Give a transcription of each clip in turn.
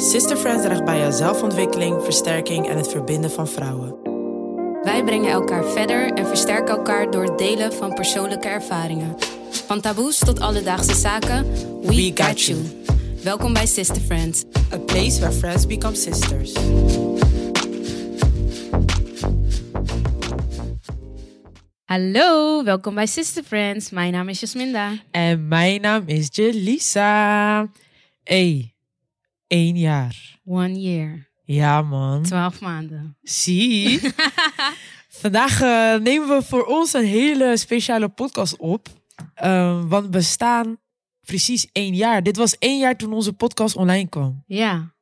Sister Friends draagt bij aan zelfontwikkeling, versterking en het verbinden van vrouwen. Wij brengen elkaar verder en versterken elkaar door het delen van persoonlijke ervaringen. Van taboes tot alledaagse zaken, we, got, you. Welkom bij Sister Friends. A place where friends become sisters. Hallo, welkom bij Sister Friends. Mijn naam is Jasminda. En mijn naam is Jelisa. Hey, één jaar. One year, Ja, man. twaalf maanden. Zie. Vandaag eh, nemen we voor ons een hele speciale podcast op. Eh, want we bestaan precies één jaar. Dit was één jaar toen onze podcast online kwam. Ja,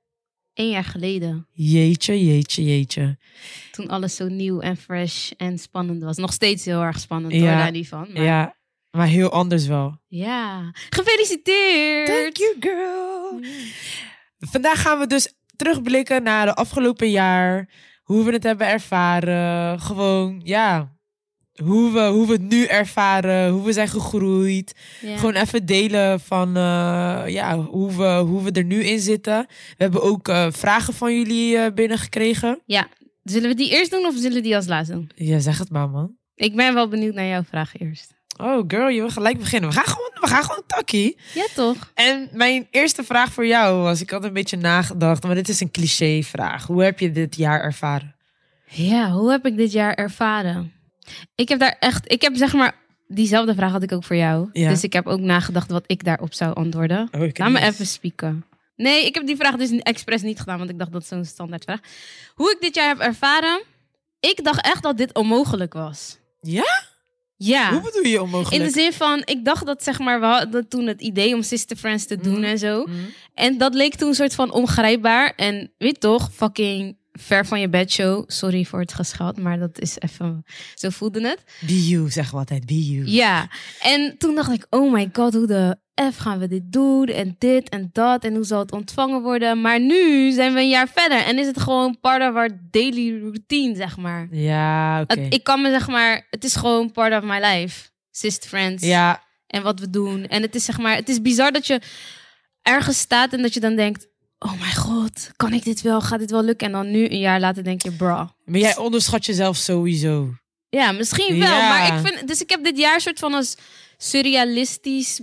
één jaar geleden. Jeetje, jeetje, jeetje. Toen alles zo nieuw en fresh en spannend was. Nog steeds heel erg spannend Ja. hoor, daar niet van. Maar ja. Ja, maar heel anders wel. gefeliciteerd! Thank you, girl. Vandaag gaan we dus terugblikken naar de afgelopen jaar. Hoe we het hebben ervaren. Gewoon, ja. Hoe we, hoe we het nu ervaren. Hoe we zijn gegroeid. Ja. Gewoon even delen van eh, ja, hoe, we, hoe we er nu in zitten. We hebben ook eh, vragen van jullie eh, binnengekregen. ja, zullen we die eerst doen of zullen we die als laatst doen? Ja, zeg het maar, man. Ik ben wel benieuwd naar jouw vraag eerst. Oh, girl, je wil gelijk beginnen. We gaan gewoon, we gaan gewoon takkie. Ja, toch? En mijn eerste vraag voor jou was: ik had een beetje nagedacht, maar dit is een cliché vraag. Hoe heb je dit jaar ervaren? Ja, hoe heb ik dit jaar ervaren? Ik heb daar echt, ik heb zeg maar, diezelfde vraag had ik ook voor jou. Ja. Dus ik heb ook nagedacht wat ik daarop zou antwoorden. Oh, Laat me even spieken. Nee, ik heb die vraag dus expres niet gedaan, want ik dacht dat is zo'n standaard vraag. Hoe ik dit jaar heb ervaren? Ik dacht echt dat dit onmogelijk was. Ja? Ja. Hoe bedoel je onmogelijk? In de zin van, ik dacht dat zeg maar, we hadden toen het idee om Sister Friends te doen Mhm. en zo. Mhm. En dat leek toen een soort van ongrijpbaar. En weet toch, fucking ver van je bedshow. Sorry voor het geschat, maar dat is even, zo voelde het. Be you, zeggen we altijd. Be you. Ja, en toen dacht ik, oh my god, hoe de F gaan we dit doen? En dit en dat. En hoe zal het ontvangen worden? Maar nu zijn we een jaar verder. En is het gewoon part of our daily routine, zeg maar. Ja, oké. Ik kan me zeg maar, het is gewoon part of my life. Sister Friends. Ja, En wat we doen. En het is zeg maar, het is bizar dat je ergens staat en dat je dan denkt, oh mijn god, kan ik dit wel? Gaat dit wel lukken? En dan nu een jaar later denk je, bra. maar jij onderschat jezelf sowieso. Ja, misschien wel. Ja. Maar ik vind, dus ik heb dit jaar soort van als surrealistisch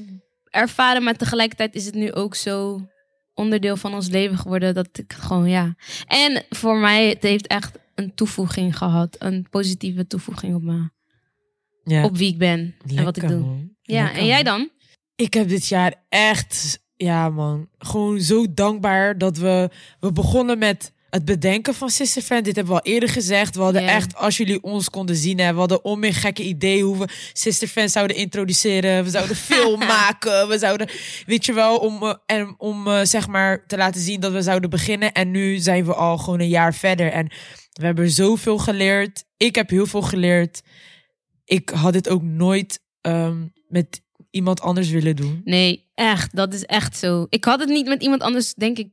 ervaren, maar tegelijkertijd is het nu ook zo onderdeel van ons leven geworden dat ik gewoon, ja. En voor mij, het heeft echt een toevoeging gehad, een positieve toevoeging op me, Ja. op wie ik ben en wat ik doe. man. Ja, Lekker, en jij dan? Ik heb dit jaar echt, ja man, gewoon zo dankbaar dat we, we begonnen met het bedenken van Sister Friend. Dit hebben we al eerder gezegd. We hadden echt, als jullie ons konden zien, hè, we hadden om een gekke idee hoe we Sister Friend zouden introduceren. We zouden film maken. We zouden, weet je wel, om, eh, en, om eh, zeg maar te laten zien dat we zouden beginnen. En nu zijn we al gewoon een jaar verder. En we hebben zoveel geleerd. Ik heb heel veel geleerd. Ik had dit ook nooit ehm, met iemand anders willen doen. Nee, echt. Dat is echt zo. Ik had het niet met iemand anders, denk ik,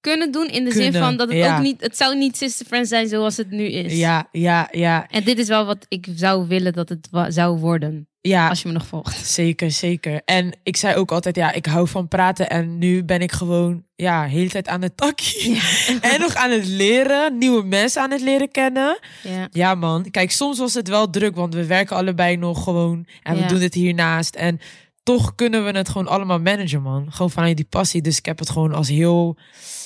kunnen doen. In de zin van dat het ja. ook niet... Het zou niet Sister Friends zijn zoals het nu is. Ja, ja, ja, En dit is wel wat ik zou willen dat het zou worden. ja. Als je me nog volgt. Zeker, zeker. En ik zei ook altijd, ja, ik hou van praten. En nu ben ik gewoon, ja, de hele tijd aan het takkie. En nog aan het leren, nieuwe mensen aan het leren kennen. Ja. Ja, man. Kijk, soms was het wel druk, want we werken allebei nog gewoon. En we doen het hiernaast. En toch kunnen we het gewoon allemaal managen, man. Gewoon vanuit die passie. Dus ik heb het gewoon als heel,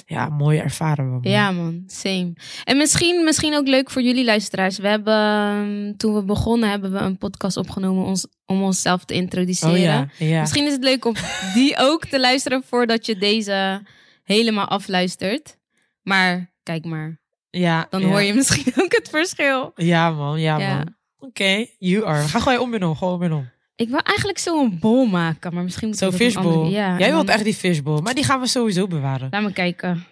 ja, mooi ervaren. Man. ja, man. Same. En misschien, misschien ook leuk voor jullie luisteraars. We hebben, ehm, toen we begonnen, hebben we een podcast opgenomen ons, om onszelf te introduceren. Oh ja, ja. Misschien is het leuk om die ook te luisteren voordat je deze helemaal afluistert. Maar kijk maar, ja dan ja. hoor je misschien ook het verschil. Ja, man. Ja, Ja. man. Oké, you are. Ga gewoon om en om. Gewoon om en om. Ik wil eigenlijk zo'n bol maken, maar misschien moet Zo'n fishbowl. andere- Ja, Jij wilt dan- echt die fishbowl. Maar die gaan we sowieso bewaren. Laat me kijken.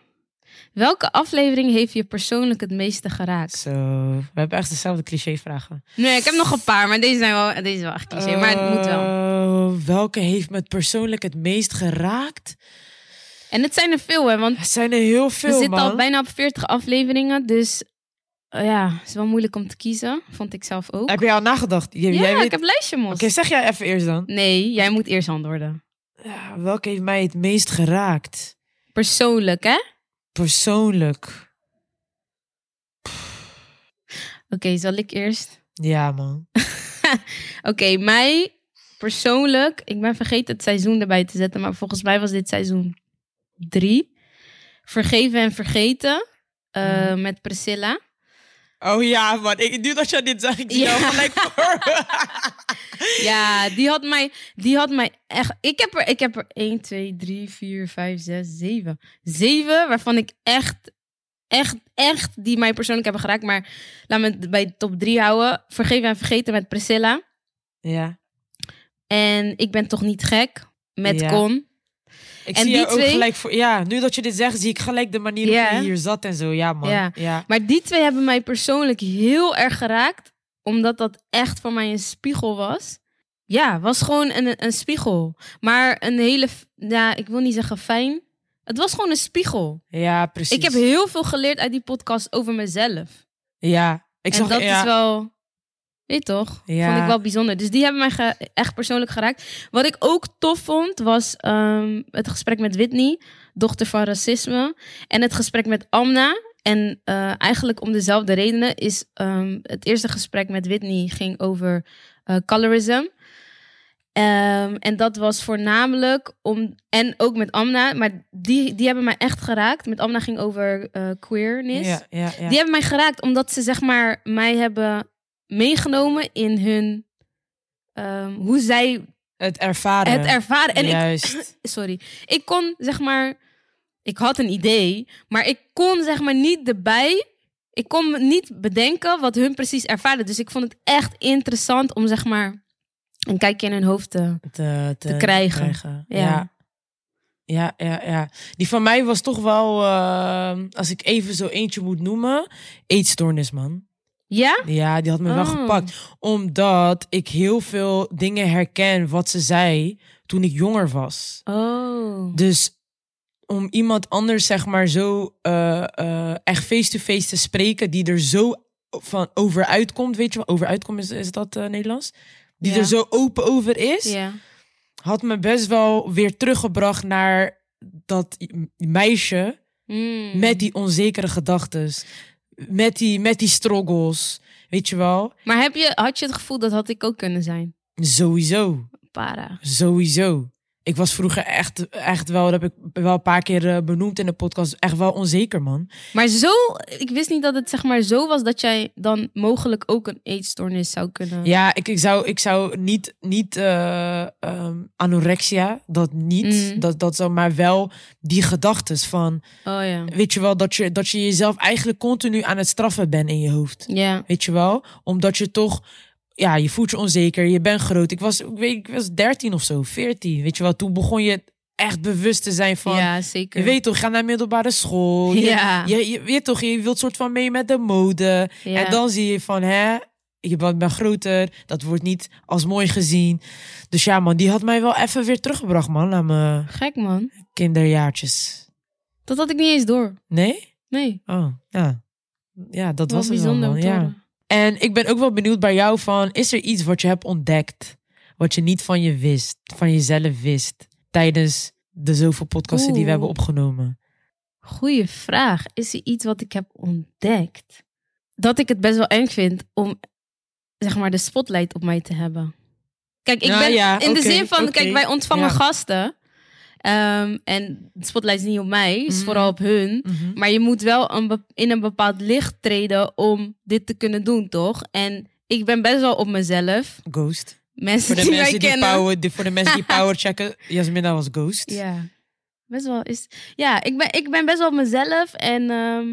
Welke aflevering heeft je persoonlijk het meeste geraakt? Zo, we hebben echt dezelfde cliché-vragen. Nee, ik heb nog een paar, maar deze, zijn wel, deze is wel echt cliché. maar het moet wel. Eh, welke heeft me persoonlijk het meest geraakt? En het zijn er veel, hè? Want Het zijn er heel veel, we zitten man. al bijna op 40 afleveringen. Dus eh, ja, het is wel moeilijk om te kiezen. Vond ik zelf ook. Heb jij al nagedacht? J- ja, jij weet... ik heb lijstje, mos. Oké, zeg jij even eerst dan. Nee, jij moet eerst antwoorden. Ja, welke heeft mij het meest geraakt? Persoonlijk, hè? Persoonlijk. Oké, zal ik eerst? Ja, man. Oké, mij persoonlijk, ik ben vergeten het seizoen erbij te zetten, maar volgens mij was dit seizoen drie. Vergeven en vergeten eh, Mhm. met Priscilla. Oh ja, man. Ik, nu dat je dit zegt, ik zie Ja. jou gelijk voor. Ja, die had mij, die had mij echt. Ik heb er, ik heb er 1, 2, 3, 4, 5, 6, 7. Zeven waarvan ik echt, echt, echt die mij persoonlijk hebben geraakt. Maar laat me het bij de top 3 houden. Vergeven en vergeten met Priscilla. ja. En ik ben toch niet gek met Ja. Con. Ik En zie die ook twee- gelijk voor. Ja, nu dat je dit zegt, zie ik gelijk de manier waarop je hier zat en zo. Ja, man. Ja. ja. Maar die twee hebben mij persoonlijk heel erg geraakt. Omdat dat echt voor mij een spiegel was. Ja, was gewoon een, een spiegel. Maar een hele, ja, ik wil niet zeggen fijn. Het was gewoon een spiegel. Ja, precies. Ik heb heel veel geleerd uit die podcast over mezelf. Ja, ik en zag dat ja. is wel, weet toch? Ja. Vond ik wel bijzonder. Dus die hebben mij echt persoonlijk geraakt. Wat ik ook tof vond, was ehm, het gesprek met Whitney, dochter van racisme. En het gesprek met Amna. En eh, eigenlijk om dezelfde redenen is ehm, het eerste gesprek met Whitney ging over eh, colorism. Ehm, en dat was voornamelijk om. En ook met Amna, maar die, die hebben mij echt geraakt. Met Amna ging over eh, queerness. Ja, ja, ja. Die hebben mij geraakt omdat ze zeg maar mij hebben meegenomen in hun ehm, hoe zij Het ervaren. het ervaren. En ik, Juist. sorry, ik kon zeg maar, ik had een idee, maar ik kon zeg maar niet erbij. Ik kon niet bedenken wat hun precies ervaren. Dus ik vond het echt interessant om zeg maar een kijkje in hun hoofd te. te, te krijgen. Ja. Ja. ja. Ja, ja, Die van mij was toch wel, eh, als ik even zo eentje moet noemen, eetstoornis, man. Ja? Ja, die had me wel Oh. gepakt. Omdat ik heel veel dingen herken wat ze zei toen ik jonger was. Oh. Dus om iemand anders, zeg maar, zo eh, eh, echt face-to-face te spreken, die er zo van over uitkomt, weet je wel, over uitkomt, is, is dat eh, Nederlands? Die Ja. er zo open over is, Ja. had me best wel weer teruggebracht naar dat meisje Mm. met die onzekere gedachten, met die, met die struggles, weet je wel? Maar heb je, had je het gevoel dat had ik ook kunnen zijn? Sowieso. Para. Sowieso. Ik was vroeger echt, echt wel, dat heb ik wel een paar keer eh, benoemd in de podcast, echt wel onzeker, man. Maar zo, ik wist niet dat het zeg maar zo was dat jij dan mogelijk ook een eetstoornis zou kunnen. Ja, ik, ik, zou, ik zou niet, niet eh, ehm, anorexia, dat niet, Mm. dat, dat zou, maar wel die gedachten van, Oh ja. weet je wel, dat je, dat je jezelf eigenlijk continu aan het straffen bent in je hoofd. Ja. Weet je wel? Omdat je toch, ja, je voelt je onzeker, je bent groot. Ik was, ik weet, ik was 13 of zo, 14. Weet je wel, toen begon je echt bewust te zijn van, ja, zeker. je weet toch, gaat naar middelbare school. Je, Ja. je, je weet toch, je wilt soort van mee met de mode. Ja. En dan zie je van, hè, je bent ben groter, dat wordt niet als mooi gezien. Dus ja, man, die had mij wel even weer teruggebracht, man, naar mijn Gek man. kinderjaartjes. Dat had ik niet eens door. Nee? Nee. Oh, ja. Ja, dat Wel was het wel, bijzonder man. te Ja. En ik ben ook wel benieuwd bij jou van, is er iets wat je hebt ontdekt, wat je niet van je wist, van jezelf wist, tijdens de zoveel podcasten die we hebben opgenomen? Goeie vraag. Is er iets wat ik heb ontdekt? Dat ik het best wel eng vind om, zeg maar, de spotlight op mij te hebben. Kijk, ik Ja, ben ja, in de zin van, kijk, wij ontvangen ja. gasten. Ehm, en de spotlight is niet op mij, is Mhm. vooral op hun. Mhm. Maar je moet wel een in een bepaald licht treden om dit te kunnen doen, toch? En ik ben best wel op mezelf. Ghost. Mensen Voor de, die mij mensen die kennen. power, die, voor de mensen die power checken, Jasmina was Ghost. Ja, best wel is. Ja, ik ben, ik ben best wel op mezelf en ehm,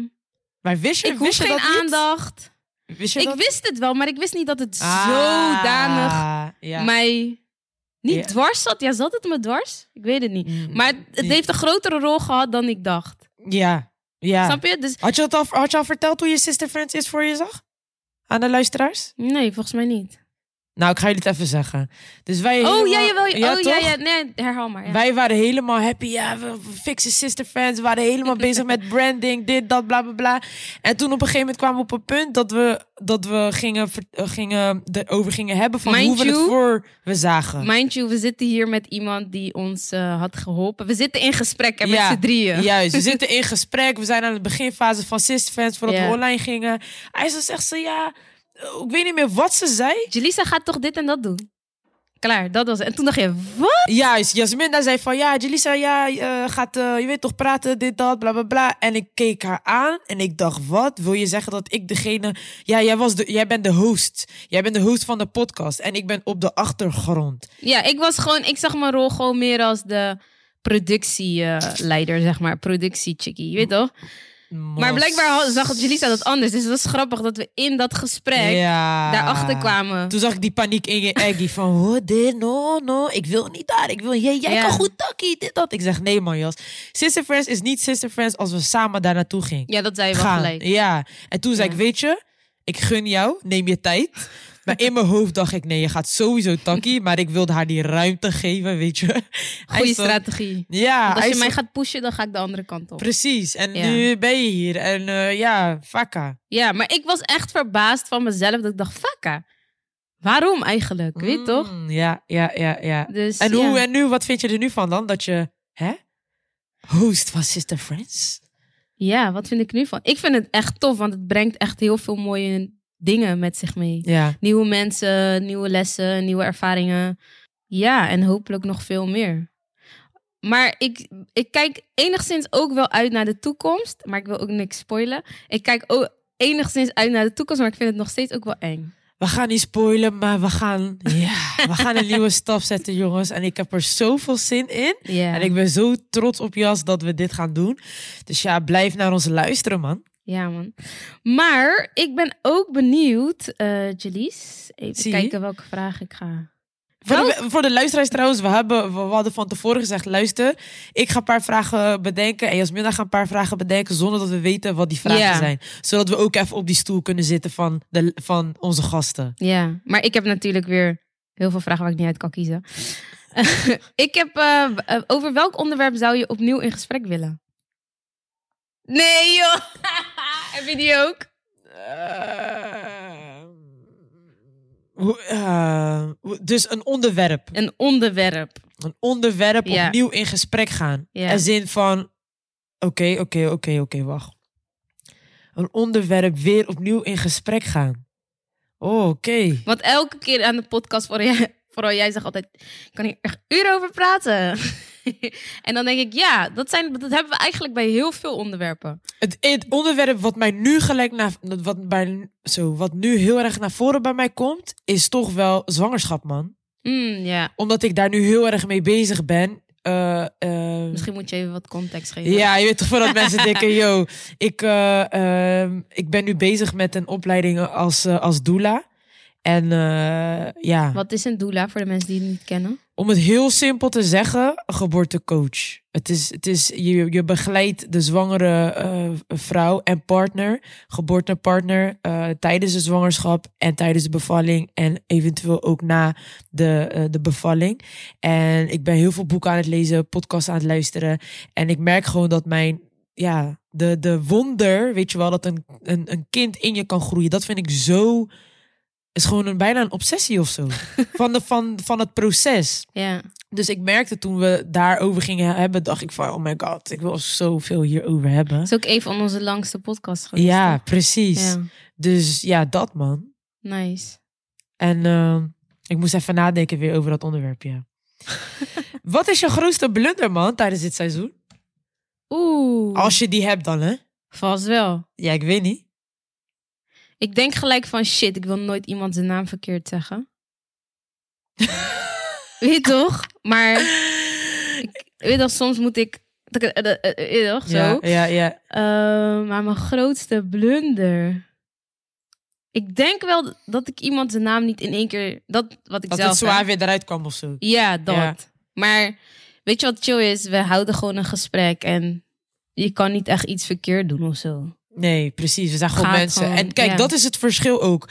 Maar wist je, ik wist je geen dat niet? aandacht. Wist je Ik dat? wist het wel, maar ik wist niet dat het Ah, zodanig ja. mij niet Ja. dwars zat. Ja, zat het me dwars? Ik weet het niet. Mm, Maar het, het die- heeft een grotere rol gehad dan ik dacht. Ja, ja. Snap je? Dus Had je, het al, had je al verteld hoe je Sister Friends is voor je zag? Aan de luisteraars? nee, volgens mij niet. Nou, ik ga jullie het even zeggen. Dus wij Oh, ja, jawel. oh, ja, toch? ja. Nee, herhaal maar. Ja. Wij waren helemaal happy. Ja, we we fixen sister fans. We waren helemaal bezig met branding. Dit, dat, bla, bla, bla. En toen op een gegeven moment kwamen we op een punt dat we, dat we gingen, eh, gingen, erover gingen hebben van Mind hoe we het voor we zagen. Mind you, we zitten hier met iemand die ons eh, had geholpen. We zitten in gesprek met Ja, z'n drieën. Juist, we zitten in gesprek. We zijn aan de beginfase van Sister Fans voordat Ja. we online gingen. Hij zegt ze ja, ik weet niet meer wat ze zei. Jelisa gaat toch dit en dat doen? Klaar, dat was het. En toen dacht je, wat? Juist, Jasminda zei van ja, Jelisa, ja, eh, gaat, eh, je weet toch praten, dit, dat, bla, bla, bla. En ik keek haar aan en ik dacht, wat? Wil je zeggen dat ik degene... Ja, jij, was de, jij bent de host. Jij bent de host van de podcast en ik ben op de achtergrond. Ja, ik was gewoon, ik zag mijn rol gewoon meer als de productieleider, zeg maar. Productiechickie, je weet toch? Maar blijkbaar zag Jelisa dat anders. Dus dat is grappig dat we in dat gesprek ja. daarachter kwamen. Toen zag ik die paniek in je Eggy van, oh, dit, no, no, ik wil niet daar. Ik wil, jij, jij Ja. kan goed takkie, dit, dat. Ik zeg, nee man, Jas. Sister Friends is niet Sister Friends als we samen daar naartoe gingen. Ja, dat zei je wel gaan. gelijk. Ja. En toen zei ik, weet je, ik gun jou, neem je tijd. Maar in mijn hoofd dacht ik, nee, je gaat sowieso takkie. Maar ik wilde haar die ruimte geven, weet je. Stond- strategie. Ja, Want als je mij gaat pushen, dan ga ik de andere kant op. precies. En Ja. nu ben je hier. En eh, ja, fakka. Ja, maar ik was echt verbaasd van mezelf. Dat ik dacht, fakka. Waarom eigenlijk? Weet je toch? Mm, Ja, ja, ja, ja. Dus, En, hoe, ja. en nu, wat vind je er nu van dan? Dat je, hè? Host van Sister Friends? Ja, wat vind ik nu van? Ik vind het echt tof, want het brengt echt heel veel mooie dingen met zich mee. Ja. Nieuwe mensen, nieuwe lessen, nieuwe ervaringen. Ja, en hopelijk nog veel meer. Maar ik, ik kijk enigszins ook wel uit naar de toekomst. Maar ik wil ook niks spoilen. Ik kijk ook enigszins uit naar de toekomst, maar ik vind het nog steeds ook wel eng. We gaan niet spoilen, maar we gaan, ja, we gaan een nieuwe stap zetten, jongens. En ik heb er zoveel zin in. En ik ben zo trots op Jas dat we dit gaan doen. Dus ja, blijf naar ons luisteren, man. Ja man. Maar ik ben ook benieuwd, Jalies. Even Zie kijken welke vraag ik ga. Voor de, voor de luisteraars trouwens, we, hebben, we hadden van tevoren gezegd, luister, ik ga een paar vragen bedenken en Jasmina gaat een paar vragen bedenken zonder dat we weten wat die vragen Ja. zijn. Zodat we ook even op die stoel kunnen zitten van, de, van onze gasten. Ja, maar ik heb natuurlijk weer heel veel vragen waar ik niet uit kan kiezen. ik heb, eh, eh, over welk onderwerp zou je opnieuw in gesprek willen? Nee joh, heb je die ook? Eh, eh, dus een onderwerp. Een onderwerp. Een onderwerp Ja. opnieuw in gesprek gaan. Ja. En zin van, oké, oké, oké, oké, wacht. Een onderwerp weer opnieuw in gesprek gaan. Oh, oké. Want elke keer aan de podcast, vooral jij, vooral jij zegt altijd, ik kan hier echt uren over praten. en dan denk ik, ja, dat, zijn, dat hebben we eigenlijk bij heel veel onderwerpen. Het, het onderwerp wat mij nu gelijk naar, wat, bij, zo, wat nu heel erg naar voren bij mij komt, is toch wel zwangerschap, man. Mm, ja, Omdat ik daar nu heel erg mee bezig ben. Eh, eh, misschien moet je even wat context geven. Ja, je weet toch voordat mensen denken, yo, ik, eh, ehm, ik ben nu bezig met een opleiding als, als doula. En eh, ja, Wat is een doula voor de mensen die het niet kennen? om het heel simpel te zeggen, een geboortecoach. Het is, het is, je, je begeleidt de zwangere eh, vrouw en partner, geboortepartner, eh, tijdens de zwangerschap en tijdens de bevalling en eventueel ook na de, de bevalling. En ik ben heel veel boeken aan het lezen, podcasts aan het luisteren. En ik merk gewoon dat mijn, ja, de, de wonder, weet je wel, dat een, een, een kind in je kan groeien. Dat vind ik zo, is gewoon een, bijna een obsessie of zo. Van, de, van, van het proces. Ja. Dus ik merkte toen we daarover gingen hebben, dacht ik van, oh my god, ik wil zoveel hierover hebben. Dat is ook een van onze langste podcasts geweest. Ja, precies. Ja, Dus ja, dat man. nice. En eh, ik moest even nadenken weer over dat onderwerp, ja. Wat is je grootste blunder, man, tijdens dit seizoen? Oeh, Als je die hebt dan, hè? vast wel. Ja, ik weet niet. Ik denk gelijk van shit, ik wil nooit iemand zijn naam verkeerd zeggen. weet je toch? Maar ik weet toch, soms moet ik. Weet je toch, zo. Ja, ja, ja. Eh, maar mijn grootste blunder. Ik denk wel dat ik iemand zijn naam niet in één keer. Dat wat ik Dat zelf. het zwaar weer eruit kwam of zo. Ja, dat. Ja. Maar weet je wat chill is? We houden gewoon een gesprek en je kan niet echt iets verkeerd doen of zo. Nee, precies. We zijn gewoon Gaat mensen. gewoon, en kijk, ja. dat is het verschil ook.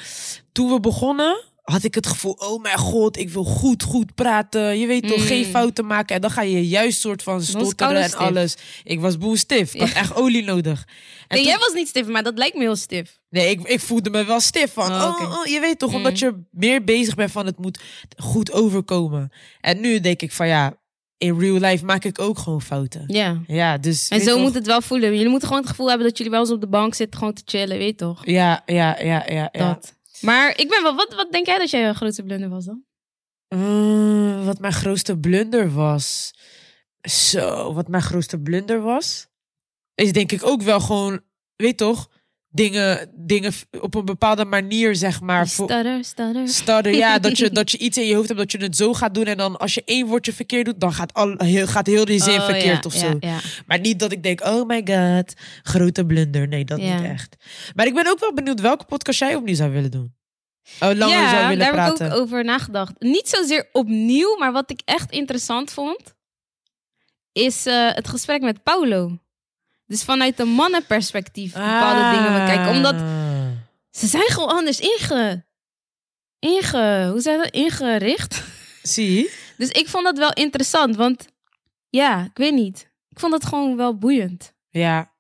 Toen we begonnen, had ik het gevoel, oh mijn god, ik wil goed, goed praten. Je weet toch, geen fouten maken. En dan ga je juist soort van stotteren en alles. Ik was boel stif. Ik had echt olie nodig. En Nee, toen- jij was niet stif, maar dat lijkt me heel stif. Nee, ik, ik voelde me wel stif van. Oh, Oh, oh, je weet toch, Mm. omdat je meer bezig bent van het moet goed overkomen. En nu denk ik van ja, in real life maak ik ook gewoon fouten. Ja. Ja, dus. En zo toch? moet het wel voelen. Jullie moeten gewoon het gevoel hebben dat jullie wel eens op de bank zitten, gewoon te chillen, weet je toch? Ja, ja, ja, ja. ja. Dat. Maar ik ben wel, wat, wat denk jij dat jij grootste blunder was dan? Mm, wat mijn grootste blunder was. Zo, wat mijn grootste blunder was. Is denk ik ook wel gewoon, weet toch, dingen, dingen op een bepaalde manier, zeg maar. Stutter, stutter. Ja, dat je, dat je iets in je hoofd hebt dat je het zo gaat doen. En dan als je één woordje verkeerd doet, dan gaat, al, heel, gaat heel die zin Oh, verkeerd ja, of zo. Ja, Maar niet dat ik denk, oh my god, grote blunder. Nee, dat niet echt. Maar ik ben ook wel benieuwd welke podcast jij opnieuw zou willen doen. Oh, langer ja zou willen daar praten. heb ik ook over nagedacht. Niet zozeer opnieuw, maar wat ik echt interessant vond, is eh, het gesprek met Paulo. Dus vanuit een mannenperspectief bepaalde Ah. dingen bekijken. Omdat ze zijn gewoon anders inge... inge hoe je dat? Ingericht. Zie Dus ik vond dat wel interessant, want ja, ik weet niet. Ik vond het gewoon wel boeiend. Ja.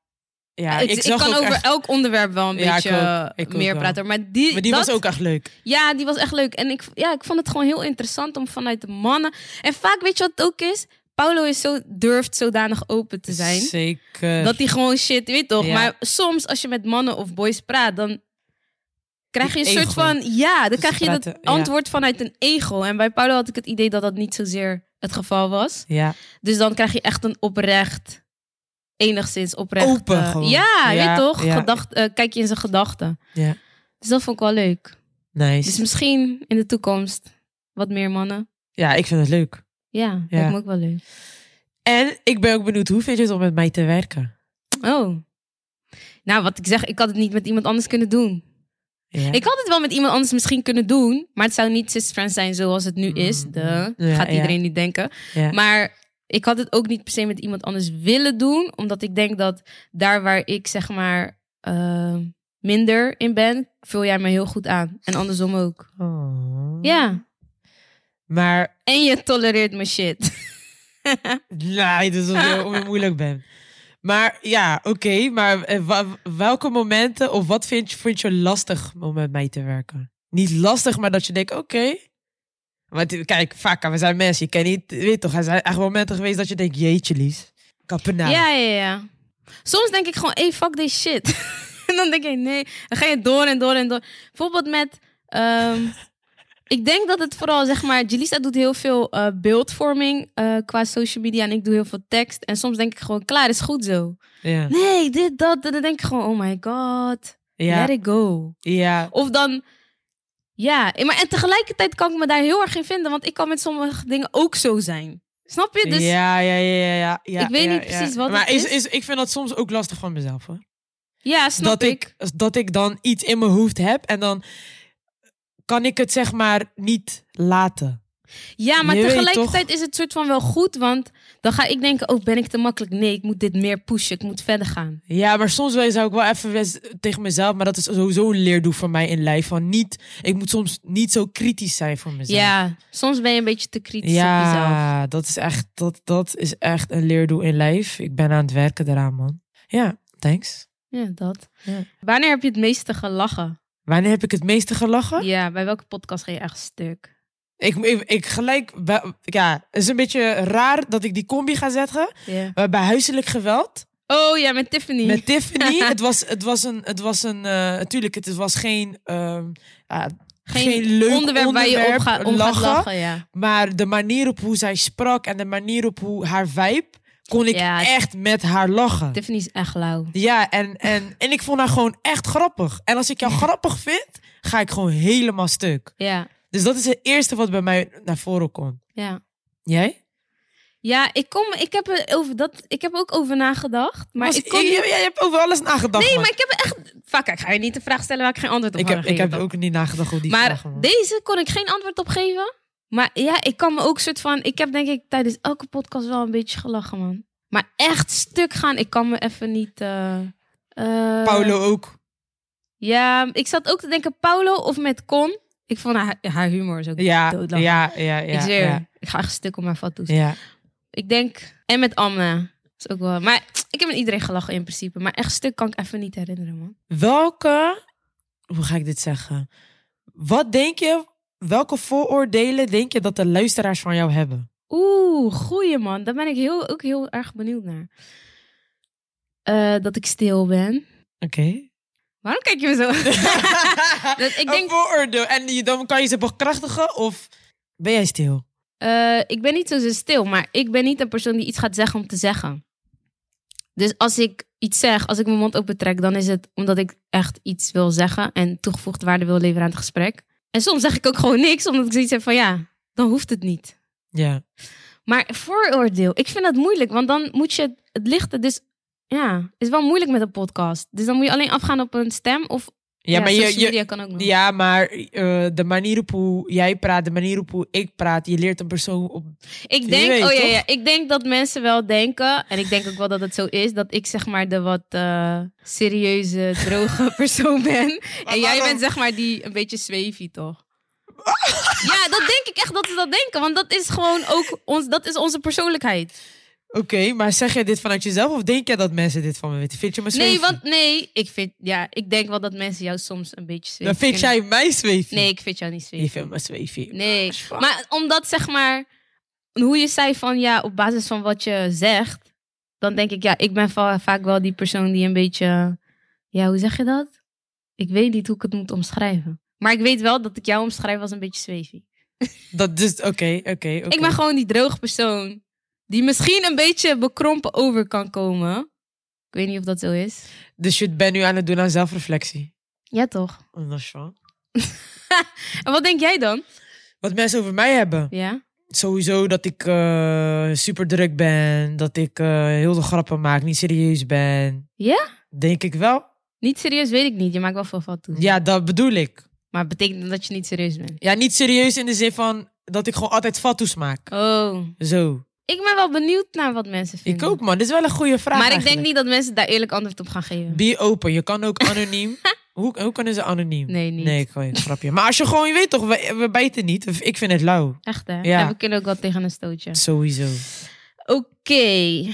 Ja, ik, ik, kan over echt- elk onderwerp wel een Ja, beetje ik ook. Ik ook meer wel. praten. Maar die, Maar die dat, was ook echt leuk. Ja, die was echt leuk. En ik, ja, ik vond het gewoon heel interessant om vanuit de mannen... En vaak, weet je wat het ook is? Paulo is zo, durft zodanig open te zijn. Zeker. Dat hij gewoon shit, weet toch? Ja. Maar soms als je met mannen of boys praat, dan krijg je een soort van... Ja, dan Dus krijg je dat ja. antwoord vanuit een ego. En bij Paulo had ik het idee dat dat niet zozeer het geval was. Ja. Dus dan krijg je echt een oprecht, enigszins oprecht... Open gewoon. Ja, Ja, weet toch? Gedacht, eh, kijk je in zijn gedachten. ja. Dus dat vond ik wel leuk. Nice. Dus misschien in de toekomst wat meer mannen. Ja, ik vind het leuk. Ja, Ja. lijkt me ook wel leuk. En ik ben ook benieuwd, hoe vind je het om met mij te werken? Oh. Nou, wat ik zeg, ik had het niet met iemand anders kunnen doen. Ja. Ik had het wel met iemand anders misschien kunnen doen, maar het zou niet Sister Friends zijn zoals het nu is. Mm. De, Ja, gaat ja. iedereen nu denken. Maar ik had het ook niet per se met iemand anders willen doen, omdat ik denk dat daar waar ik zeg maar eh, minder in ben, vul jij me heel goed aan. En andersom ook. Oh. Ja. Maar, En je tolereert mijn shit. nee, dat is omdat je moeilijk bent. Maar ja, oké. maar eh, welke momenten of wat vind je, vind je lastig om met mij te werken? Niet lastig, maar dat je denkt, oké. Want kijk, vaak, we zijn mensen. Je kan niet, weet toch, er zijn echt momenten geweest dat je denkt, jeetje lies. Kappen nou. Ja, ja, ja. Soms denk ik gewoon, hey, fuck this shit. en dan denk ik, nee. Dan ga je door en door en door. Bijvoorbeeld met... ehm, ik denk dat het vooral, zeg maar... Jelisa doet heel veel eh, beeldvorming eh, qua social media. En ik doe heel veel tekst. En soms denk ik gewoon, klaar, is goed zo. Ja. Nee, dit, dat. En dan denk ik gewoon, oh my god. Ja. Let it go. ja. Of dan... Ja, maar en tegelijkertijd kan ik me daar heel erg in vinden. Want ik kan met sommige dingen ook zo zijn. Snap je? Dus ja, ja, ja, ja, ja. Ik weet ja, niet precies wat Maar het is, is. is, ik vind dat soms ook lastig van mezelf, hoor. ja, snap dat ik. ik. dat ik dan iets in mijn hoofd heb en dan kan ik het zeg maar niet laten. Ja, maar Je tegelijkertijd is het soort van wel goed, want dan ga ik denken, oh, ben ik te makkelijk? Nee, ik moet dit meer pushen, ik moet verder gaan. Ja, maar soms zou ik wel even tegen mezelf, maar dat is sowieso een leerdoel voor mij in lijf van niet. Ik moet soms niet zo kritisch zijn voor mezelf. Ja, soms ben je een beetje te kritisch op jezelf. ja, dat is echt dat, dat is echt een leerdoel in lijf. Ik ben aan het werken eraan, man. Ja, thanks. Ja, dat. Ja. Wanneer heb je het meeste gelachen? Wanneer heb ik het meeste gelachen? Ja, bij welke podcast ga je echt stuk? Ik, ik, ik gelijk, ja, het is een beetje raar dat ik die combi ga zetten. Bij huiselijk geweld Oh ja, met Tiffany. met Tiffany. het was, het was een, het was een, eh, natuurlijk, het was geen, ehm, ja, geen, leuk onderwerp waar je op, om lachen. gaat lachen. Ja. Maar de manier op hoe zij sprak en de manier op hoe haar vibe, kon ik Ja. echt met haar lachen. Tiffany is echt lauw. Ja, en, en, en ik vond haar gewoon echt grappig. En als ik jou grappig vind, ga ik gewoon helemaal stuk. Ja, Dus dat is het eerste wat bij mij naar voren komt. ja. Jij? Ja, ik, kom, ik, heb er over dat, ik heb ook over nagedacht. Maar Was- ik je, je hebt over alles nagedacht. Nee, man. maar ik heb echt... Vaak, ik ga je niet de vraag stellen waar ik geen antwoord op ik heb, ik heb ook niet nagedacht over die Maar vragen. man. deze kon ik geen antwoord op geven. Maar ja, ik kan me ook soort van... Ik heb denk ik tijdens elke podcast wel een beetje gelachen, man. Maar echt stuk gaan, ik kan me even niet... eh, eh, Paulo ook. Ja, ik zat ook te denken Paulo of met Con. Ik vond haar, haar humor is ook Ja, doodlachen. ja, ja, ja. ik zweer, Ja, ik ga echt stuk om haar fatsoes. ja. Ik denk, en met Amne. Is ook wel, maar ik heb met iedereen gelachen in principe. Maar echt stuk kan ik even niet herinneren, man. Welke, hoe ga ik dit zeggen? Wat denk je, welke vooroordelen denk je dat de luisteraars van jou hebben? Oeh, goeie man. Daar ben ik heel, ook heel erg benieuwd naar. Eh, dat ik stil ben. Oké. Waarom kijk je me zo? Dat- ik Een denk- vooroordeel. En dan kan je ze bekrachtigen of ben jij stil? Eh, ik ben niet zo stil, maar ik ben niet een persoon die iets gaat zeggen om te zeggen. Dus als ik iets zeg, als ik mijn mond open trek, dan is het omdat ik echt iets wil zeggen en toegevoegde waarde wil leveren aan het gesprek. En soms zeg ik ook gewoon niks, omdat ik zoiets heb van ja, dan hoeft het niet. Ja. Maar vooroordeel, ik vind dat moeilijk, want dan moet je het, het lichten. Dus ja, is wel moeilijk met een podcast. Dus dan moet je alleen afgaan op een stem of Ja, maar je, social je, media kan ook nog. ja, maar eh, de manier op hoe jij praat, de manier op hoe ik praat, je leert een persoon op. Ik denk, weet, oh ja, ja, ik denk dat mensen wel denken, en ik denk ook wel dat het zo is, dat ik zeg maar de wat eh, serieuze, droge persoon ben. en jij bent zeg maar die een beetje zweefie, toch? ja, dat denk ik echt dat ze dat denken, want dat is gewoon ook ons, dat is onze persoonlijkheid. Oké, maar zeg jij dit vanuit jezelf of denk jij dat mensen dit van me weten? Vind je me Nee, zweefie? want nee, ik vind, ja, ik denk wel dat mensen jou soms een beetje zweefie Dan vind jij mij zweefie? Nee, ik vind jou niet Je zweefie. vindt me zweefie. Nee, maar omdat zeg maar, hoe je zei van ja, op basis van wat je zegt, dan denk ik ja, ik ben va- vaak wel die persoon die een beetje, ja, hoe zeg je dat? Ik weet niet hoe ik het moet omschrijven. Maar ik weet wel dat ik jou omschrijf als een beetje zweefie. Dat dus, oké, oké, oké. Ik ben gewoon die droge persoon die misschien een beetje bekrompen over kan komen. Ik weet niet of dat zo is. Dus je bent nu aan het doen aan zelfreflectie. Ja, toch? Oh, dat is wel. En wat denk jij dan? Wat mensen over mij hebben. Ja? Sowieso dat ik eh, super druk ben. Dat ik eh, heel veel grappen maak. Niet serieus ben. Ja? Denk ik wel. Niet serieus, weet ik niet. Je maakt wel veel foto's. Ja, dat bedoel ik. Maar betekent dat je niet serieus bent. Ja, niet serieus in de zin van dat ik gewoon altijd fatsoes maak. Oh. Zo. Ik ben wel benieuwd naar wat mensen Ik vinden. ook, man. Dit is wel een goede vraag. Maar ik denk niet dat mensen daar eerlijk antwoord op gaan geven. Be open. Je kan ook anoniem. hoe, hoe kunnen ze anoniem? Nee, niet. Nee, ik gooi een grapje. Maar als je gewoon, je weet toch, we, we bijten niet. Ik vind het lauw. Echt hè? Ja. En we kunnen ook wel tegen een stootje. Sowieso. Oké.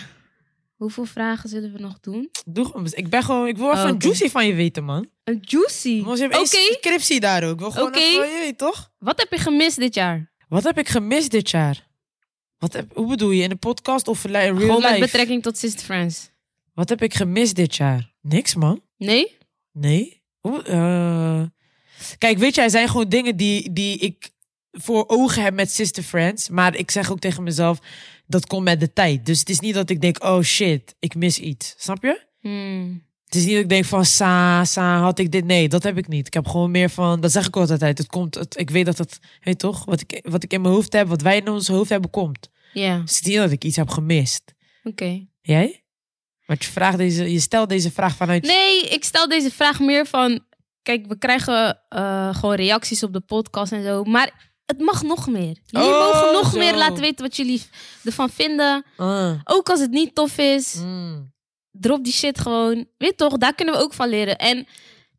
Hoeveel vragen zullen we nog doen? Doe gewoon. Ik ben gewoon, ik wil even Oh, een oké. juicy van je weten, man. Een juicy. Je Oké. één scriptie daar ook. Ik Oké. even, je weet toch? Wat heb je gemist dit jaar? Wat heb ik gemist dit jaar? Wat heb, hoe bedoel je? In de podcast of real Gewoon met betrekking tot Sister Friends. Wat heb ik gemist dit jaar? Niks, man. Nee? Nee. Hoe, eh, Kijk, weet je, er zijn gewoon dingen die, die ik voor ogen heb met Sister Friends. Maar ik zeg ook tegen mezelf, dat komt met de tijd. Dus het is niet dat ik denk, oh shit, ik mis iets. Snap je? Hmm. Het is niet dat ik denk van, sa, sa, had ik dit? Nee, dat heb ik niet. Ik heb gewoon meer van, dat zeg ik altijd. Het komt, het, ik weet dat het, weet toch, wat ik, wat ik in mijn hoofd heb, wat wij in ons hoofd hebben, komt. Ja, Dus het is niet dat ik iets heb gemist. oké. Jij? Want je, vraagt deze, je stelt deze vraag vanuit... Nee, ik stel deze vraag meer van... Kijk, we krijgen eh, gewoon reacties op de podcast en zo. Maar het mag nog meer. Jullie Oh, mogen nog zo. meer laten weten wat jullie ervan vinden. Ah, Ook als het niet tof is. mm. Drop die shit gewoon. Weet toch, daar kunnen we ook van leren. En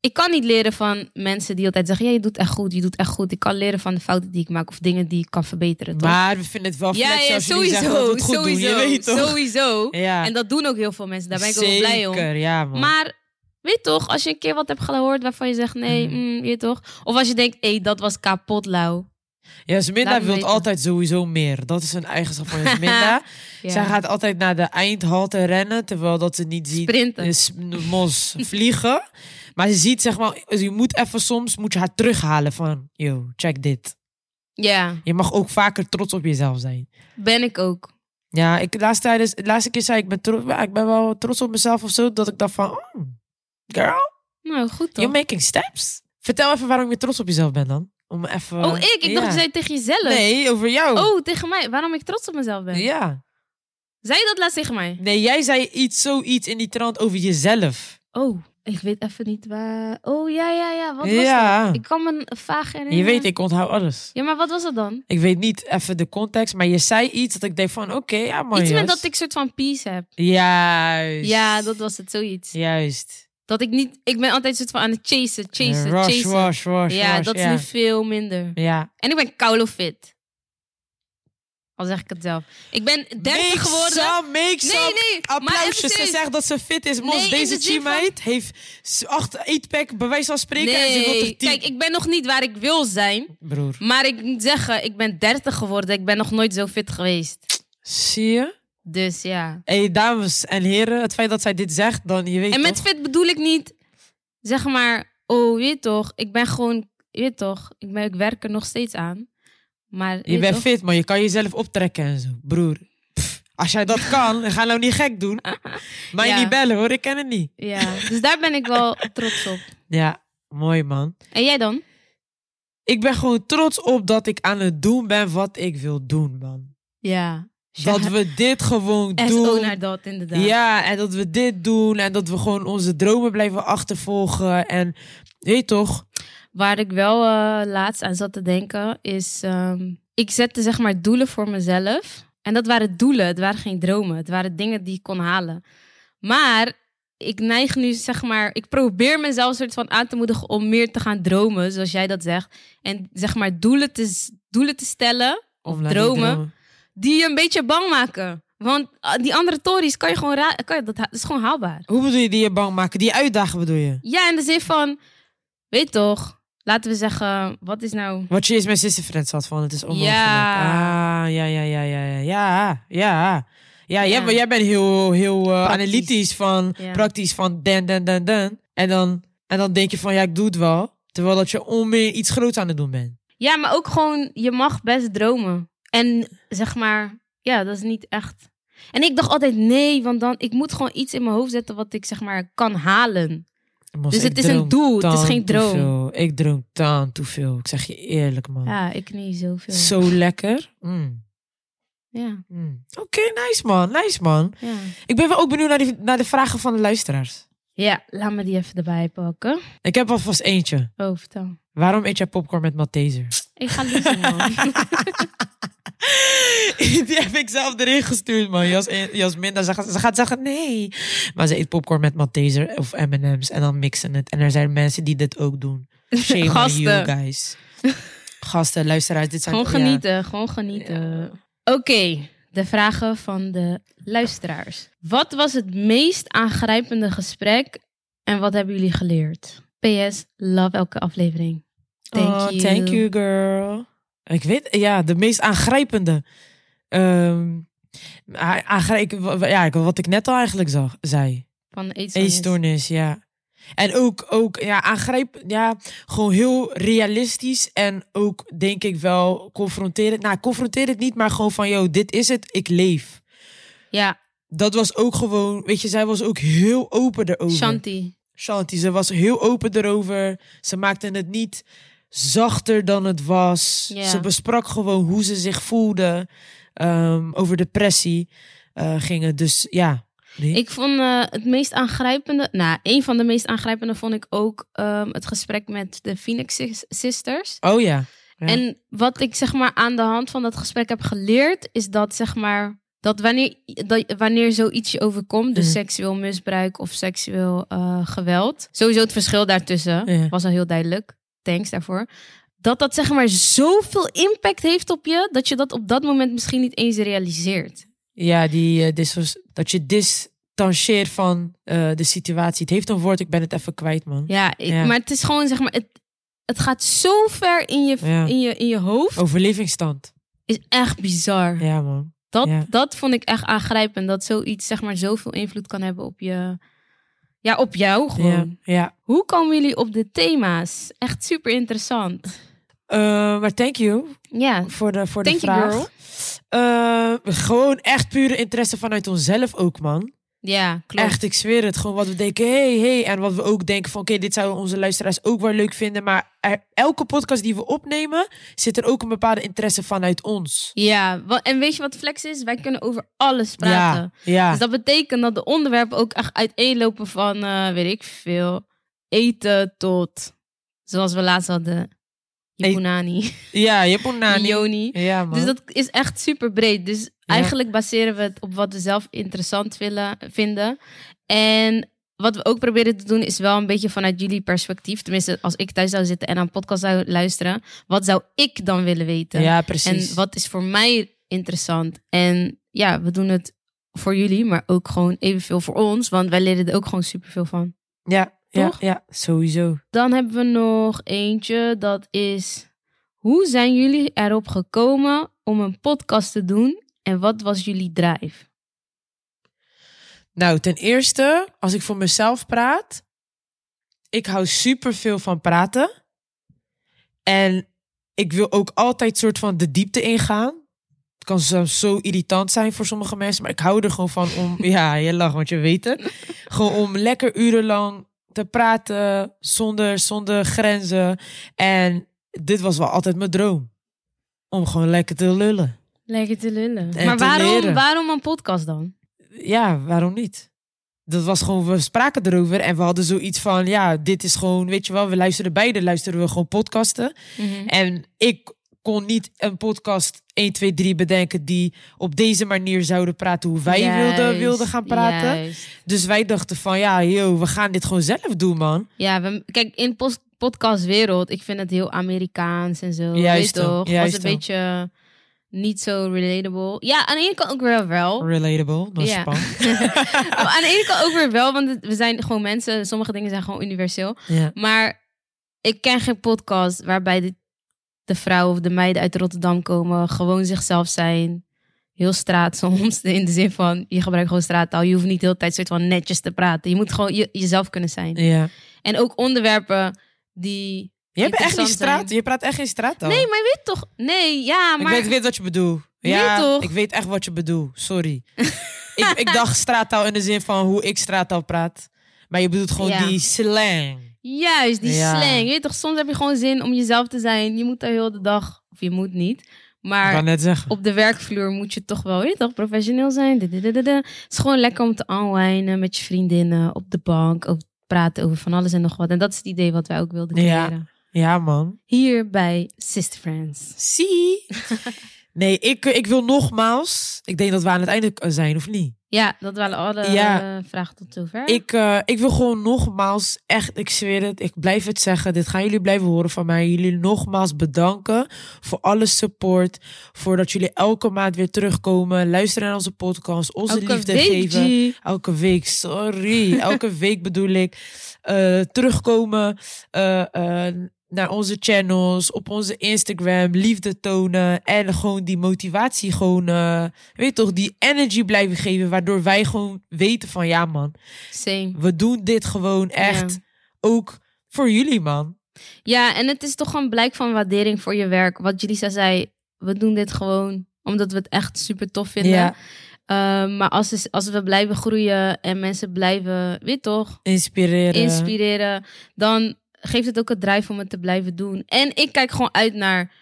ik kan niet leren van mensen die altijd zeggen: ja, je doet echt goed, je doet echt goed. Ik kan leren van de fouten die ik maak of dingen die ik kan verbeteren. Toch? Maar we vinden het wel ja, ja, als sowieso. zeggen dat we het goed sowieso, doen. Je weet toch? sowieso. Ja. En dat doen ook heel veel mensen. Daar ben ik ook wel blij om. Zeker, ja man. Maar weet toch, als je een keer wat hebt gehoord waarvan je zegt: nee, Mhm. mm, weet toch. Of als je denkt: hé, dat was kapot lauw. Jasminda wil altijd sowieso meer. Dat is een eigenschap van Jasminda. Ja. Zij gaat altijd naar de eindhalte rennen, terwijl dat ze niet ziet Sprinten. mos vliegen. Maar ze ziet zeg maar, je moet even soms moet je haar terughalen van, yo, check dit. Ja, Je mag ook vaker trots op jezelf zijn. ben ik ook. Ja, ik de laatste tijd, de laatste keer zei ik ben trots, ik ben wel trots op mezelf of zo, dat ik dacht van, oh, girl, Nou, goed toch? you're making steps. Vertel even waarom je trots op jezelf bent dan. Om even. oh, ik? Ik ja. dacht, je zei tegen jezelf. Nee, over jou. Oh, tegen mij. Waarom ik trots op mezelf ben. Ja. Zei je dat laatst tegen mij? Nee, jij zei iets, zoiets in die trant over jezelf. Oh, ik weet even niet waar. Oh, ja, ja, ja. Wat was Ja. dat? Ik kan me vaag herinneren. Je weet, ik onthoud alles. Ja, maar wat was dat dan? Ik weet niet even de context, maar je zei iets dat ik denk van, oké, ja man. Iets met dat ik soort van peace heb. Juist. Ja, dat was het, zoiets. Juist. Dat ik niet... Ik ben altijd soort van aan het chasen, chasen, rush, chasen. ja, dat is ja. nu veel minder. Ja. En ik ben koude fit. Al zeg ik het zelf. Ik ben 30 Make geworden. some, make Nee, some. nee, Applausjes. Ze zegt dat ze fit is. Mos, Nee, deze van- teammate heeft acht eetpack bij wijze van spreken. en ze wil Nee, er tien. kijk, ik ben nog niet waar ik wil zijn. Broer, Maar ik moet zeggen, ik ben 30 geworden. Ik ben nog nooit zo fit geweest. zie je? Dus ja. Hey, dames en heren, het feit dat zij dit zegt, dan je weet En met toch? fit bedoel ik niet, zeg maar, oh, weet toch, ik ben gewoon, weet toch, ik, ben, ik werk er nog steeds aan. Maar Je bent toch? fit, maar je kan jezelf optrekken en zo. Broer, pff, als jij dat kan, ga nou niet gek doen. Ja. niet bellen hoor, ik ken het niet. Ja, dus daar ben ik wel trots op. Ja, mooi man. En jij dan? Ik ben gewoon trots op dat ik aan het doen ben wat ik wil doen, man. Ja. Dat we dit gewoon doen. naar dat, inderdaad. Ja, en dat we dit doen en dat we gewoon onze dromen blijven achtervolgen. En weet toch? Waar ik wel eh, laatst aan zat te denken is, ehm, ik zette zeg maar doelen voor mezelf. En dat waren doelen, het waren geen dromen. Het waren dingen die ik kon halen. Maar ik neig nu zeg maar, ik probeer mezelf soort van aan te moedigen om meer te gaan dromen, zoals jij dat zegt. En zeg maar doelen te, doelen te stellen, of dromen, die je een beetje bang maken. Want ah, die andere tories kan je gewoon ra- kan je, dat, is gewoon haalbaar. Hoe bedoel je die je bang maken? Die uitdagen bedoel je? Ja, in de zin van, weet toch, laten we zeggen, wat is nou... Wat je eens met Sister Friends had van, het is onmogelijk. Ja. Ah, ja, ja, ja, ja, ja, ja, ja. Ja, jij, jij bent heel, heel eh, analytisch van, Ja. praktisch van dan, dan, dan, dan. En dan, en dan denk je van, ja, ik doe het wel. Terwijl dat je onmeer iets groots aan het doen bent. Ja, maar ook gewoon, je mag best dromen. En zeg maar, ja, dat is niet echt. En ik dacht altijd, nee, want dan, ik moet gewoon iets in mijn hoofd zetten wat ik zeg maar kan halen. Mos, Dus het is een doel, het is geen droom. Ik droom dan te veel. Ik zeg je eerlijk, man. Ja, ik niet zoveel. Zo lekker. Mm. Ja, Mm. Oké, nice man, nice man. ja. Ik ben wel ook benieuwd naar, die, naar de vragen van de luisteraars. Ja, laat me die even erbij pakken. Ik heb alvast eentje. Oh, vertel. Waarom eet jij popcorn met Malteser? Ik ga liezen, man. Die heb ik zelf erin gestuurd, man. Jas, Jasmin, dan zegt- ze gaat zeggen nee. Maar ze eet popcorn met Malteser of M&M's en dan mixen het. En er zijn mensen die dit ook doen. Shame on Gasten. you guys. Gasten, luisteraars, dit zijn... Gewoon ja. genieten, gewoon genieten. Oké, de vragen van de luisteraars. Wat was het meest aangrijpende gesprek en wat hebben jullie geleerd? PS, love elke aflevering. Thank oh, you. Thank you, girl. Ik weet, ja, de meest aangrijpende. A- aangrijp, ja, wat ik net al eigenlijk zag, zei. Van eetstoornis. Eetstoornis, ja. En ook, ook ja, aangrijp, ja, gewoon heel realistisch. En ook, denk ik wel, confronterend. Nou, confronterend niet, maar gewoon van, yo, dit is het, ik leef. Ja, Dat was ook gewoon, weet je, zij was ook heel open erover. Shanti. Shanti, ze was heel open erover. Ze maakte het niet zachter dan het was. Ze besprak gewoon hoe ze zich voelde. Ehm, over depressie eh ging het. Dus ja. Nee. Ik vond eh, het meest aangrijpende, nou, een van de meest aangrijpende vond ik ook ehm, het gesprek met de Phoenix Sis- Sisters. Oh ja. Ja. En wat ik zeg maar aan de hand van dat gesprek heb geleerd, is dat zeg maar dat wanneer, dat wanneer zoiets je overkomt, dus seksueel misbruik of seksueel eh, geweld, sowieso het verschil daartussen was al heel duidelijk. Thanks daarvoor. Dat dat zeg maar zoveel impact heeft op je, dat je dat op dat moment misschien niet eens realiseert. Ja, die, eh, dat je distanceert van eh, de situatie. Het heeft een woord, ik ben het even kwijt, man. Ja, ik- Ja. maar het is gewoon zeg maar, het, het gaat zo ver in je, Ja. in je, in je hoofd. Overlevingsstand. Is echt bizar. Ja, man. Dat, Ja. dat vond ik echt aangrijpend. Dat zoiets zeg maar zoveel invloed kan hebben op je... Ja, op jou Ja, gewoon. ja. Hoe komen jullie op de thema's? Echt super interessant. Eh, maar thank you Ja, voor de, voor thank de vraag. Eh, gewoon echt pure interesse vanuit onszelf ook, man. Ja, klopt. Echt, ik zweer het. Gewoon wat we denken, hey, hey. En wat we ook denken van, oké, dit zouden onze luisteraars ook wel leuk vinden. Maar er- elke podcast die we opnemen, zit er ook een bepaalde interesse vanuit ons. Ja, en weet je wat flex is? Wij kunnen over alles praten. Ja, ja. Dus dat betekent dat de onderwerpen ook echt uiteenlopen van, eh, weet ik veel, eten tot, zoals we laatst hadden, Yapunani, ja, je hebt een nani. Yoni. Ja, man. Dus dat is echt super breed. Dus eigenlijk baseren we het op wat we zelf interessant willen, vinden. En wat we ook proberen te doen is wel een beetje vanuit jullie perspectief. Tenminste, als ik thuis zou zitten en aan een podcast zou luisteren. Wat zou ik dan willen weten? Ja, precies. En wat is voor mij interessant? En ja, we doen het voor jullie, maar ook gewoon evenveel voor ons. Want wij leren er ook gewoon superveel van. Ja, ja, Toch? ja, sowieso. Dan hebben we nog eentje, dat is... Hoe zijn jullie erop gekomen om een podcast te doen? En wat was jullie drive? Nou, ten eerste, als ik voor mezelf praat, ik hou super veel van praten. En ik wil ook altijd soort van de diepte ingaan. Het kan soms zo irritant zijn voor sommige mensen, maar ik hou er gewoon van om, ja, je lacht, want je weet het. Gewoon om lekker urenlang te praten zonder, zonder grenzen. En dit was wel altijd mijn droom. Om gewoon lekker te lullen. Lekker te lullen. En maar te waarom, leren. waarom een podcast dan? ja, waarom niet? Dat was gewoon, we spraken erover en we hadden zoiets van, ja, dit is gewoon, weet je wel, we luisteren beide, luisteren we gewoon podcasten. En ik kon niet een podcast 1, 2, 3 bedenken die op deze manier zouden praten hoe wij wilden, Juist, wilden gaan praten. juist. Dus wij dachten van, ja, yo, we gaan dit gewoon zelf doen, man. Ja, we, kijk, in post, podcastwereld, ik vind het heel Amerikaans en zo. Juist weet toch? juist was een beetje niet zo relatable. Ja, aan de ene kant ook weer wel. Relatable, dat is Ja. aan de ene kant ook weer wel, want we zijn gewoon mensen. Sommige dingen zijn gewoon universeel. Ja. Maar ik ken geen podcast waarbij de, de vrouwen of de meiden uit Rotterdam komen, gewoon zichzelf zijn. Heel straat soms, in de zin van je gebruikt gewoon straattaal. Je hoeft niet de hele tijd soort van netjes te praten. Je moet gewoon je, jezelf kunnen zijn. ja. En ook onderwerpen die. Je hebt echt Interessant straat, je praat echt geen straat Nee, maar je weet toch? Nee, ja, Ik maar. weet, weet wat je bedoelt. Ja, toch? ik weet echt wat je bedoelt. Sorry. ik, ik dacht straattaal in de zin van hoe ik straattaal praat. Maar je bedoelt gewoon Ja. die slang. Juist, die Ja. slang. Je weet toch, soms heb je gewoon zin om jezelf te zijn. Je moet daar heel de dag. Of je moet niet. Maar net op de werkvloer moet je toch wel, weet je toch, professioneel zijn. Het is gewoon lekker om te aanwijnen met je vriendinnen op de bank. Ook praten over van alles en nog wat. En dat is het idee wat wij ook wilden Ja. creëren. Ja, man. Hier bij Sister Friends. Zie. nee, ik, ik wil nogmaals. Ik denk dat we aan het einde zijn, of niet? Ja, dat waren alle Ja. eh, vragen tot zover. Ik, eh, ik wil gewoon nogmaals, echt, ik zweer het, ik blijf het zeggen. Dit gaan jullie blijven horen van mij. Jullie nogmaals bedanken voor alle support. Voor dat jullie elke maand weer terugkomen. Luisteren naar onze podcast. Onze Elke liefde week, geven. G. Elke week, sorry. Elke week bedoel ik. eh, terugkomen eh, eh, naar onze channels, op onze Instagram, liefde tonen en gewoon die motivatie, gewoon, eh, weet toch, die energy blijven geven, waardoor wij gewoon weten van ja man, Same. we doen dit gewoon echt Ja. ook voor jullie man. Ja, en het is toch een blijk van waardering voor je werk. Wat Julissa zei, we doen dit gewoon omdat we het echt super tof vinden. Ja, Ehm, maar als, is- als we blijven groeien en mensen blijven, weet toch, inspireren. inspireren, dan geeft het ook het drijf om het te blijven doen. En ik kijk gewoon uit naar,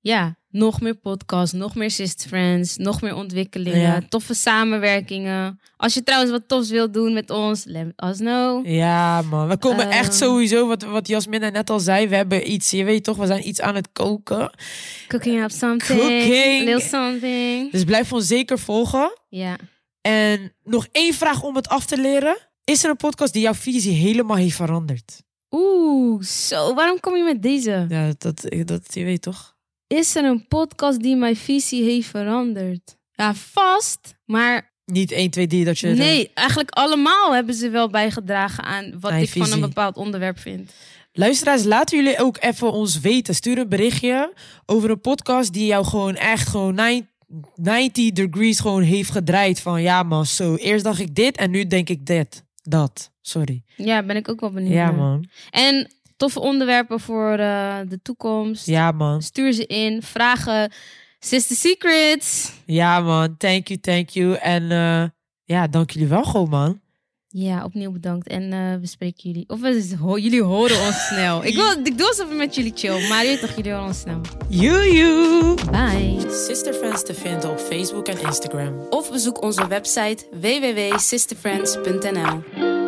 ja, nog meer podcasts, nog meer Sister Friends, nog meer ontwikkelingen, Ja. toffe samenwerkingen. Als je trouwens wat tofs wilt doen met ons, let us know. Ja, man. We komen Ehm. echt sowieso, wat, wat Jasmina net al zei, we hebben iets, je weet toch, we zijn iets aan het koken. Cooking up something, Cooking. little something. Dus blijf ons zeker volgen. Ja. En nog één vraag om het af te leren. Is er een podcast die jouw visie helemaal heeft veranderd? Oeh, zo. Waarom kom je met deze? Ja, dat, dat je weet toch? Is er een podcast die mijn visie heeft veranderd? Ja, vast. Maar Niet 1, 2, 3 dat je... nee, eigenlijk allemaal hebben ze wel bijgedragen aan wat ik van een bepaald onderwerp vind. Luisteraars, laten jullie ook even ons weten. Stuur een berichtje over een podcast die jou gewoon echt gewoon nine- 90 degrees gewoon heeft gedraaid. Van ja man, zo. Eerst dacht ik dit en nu denk ik dit. Dat. Sorry. Ja, ben ik ook wel benieuwd. Ja naar. man. En toffe onderwerpen voor eh, de toekomst. Ja man. Stuur ze in. Vragen. Sister Secrets. Ja man. Thank you, thank you. En eh, ja, dank jullie wel gewoon man. Ja, opnieuw bedankt. En eh, we spreken jullie. Of we, ho- jullie horen ons snel. Ik, wil, ik doe alsof ik met jullie chill. Maar weet toch, jullie horen ons snel. Joejoe. Bye. Sister Friends te vinden op Facebook en Instagram. Of bezoek onze website www.sisterfriends.nl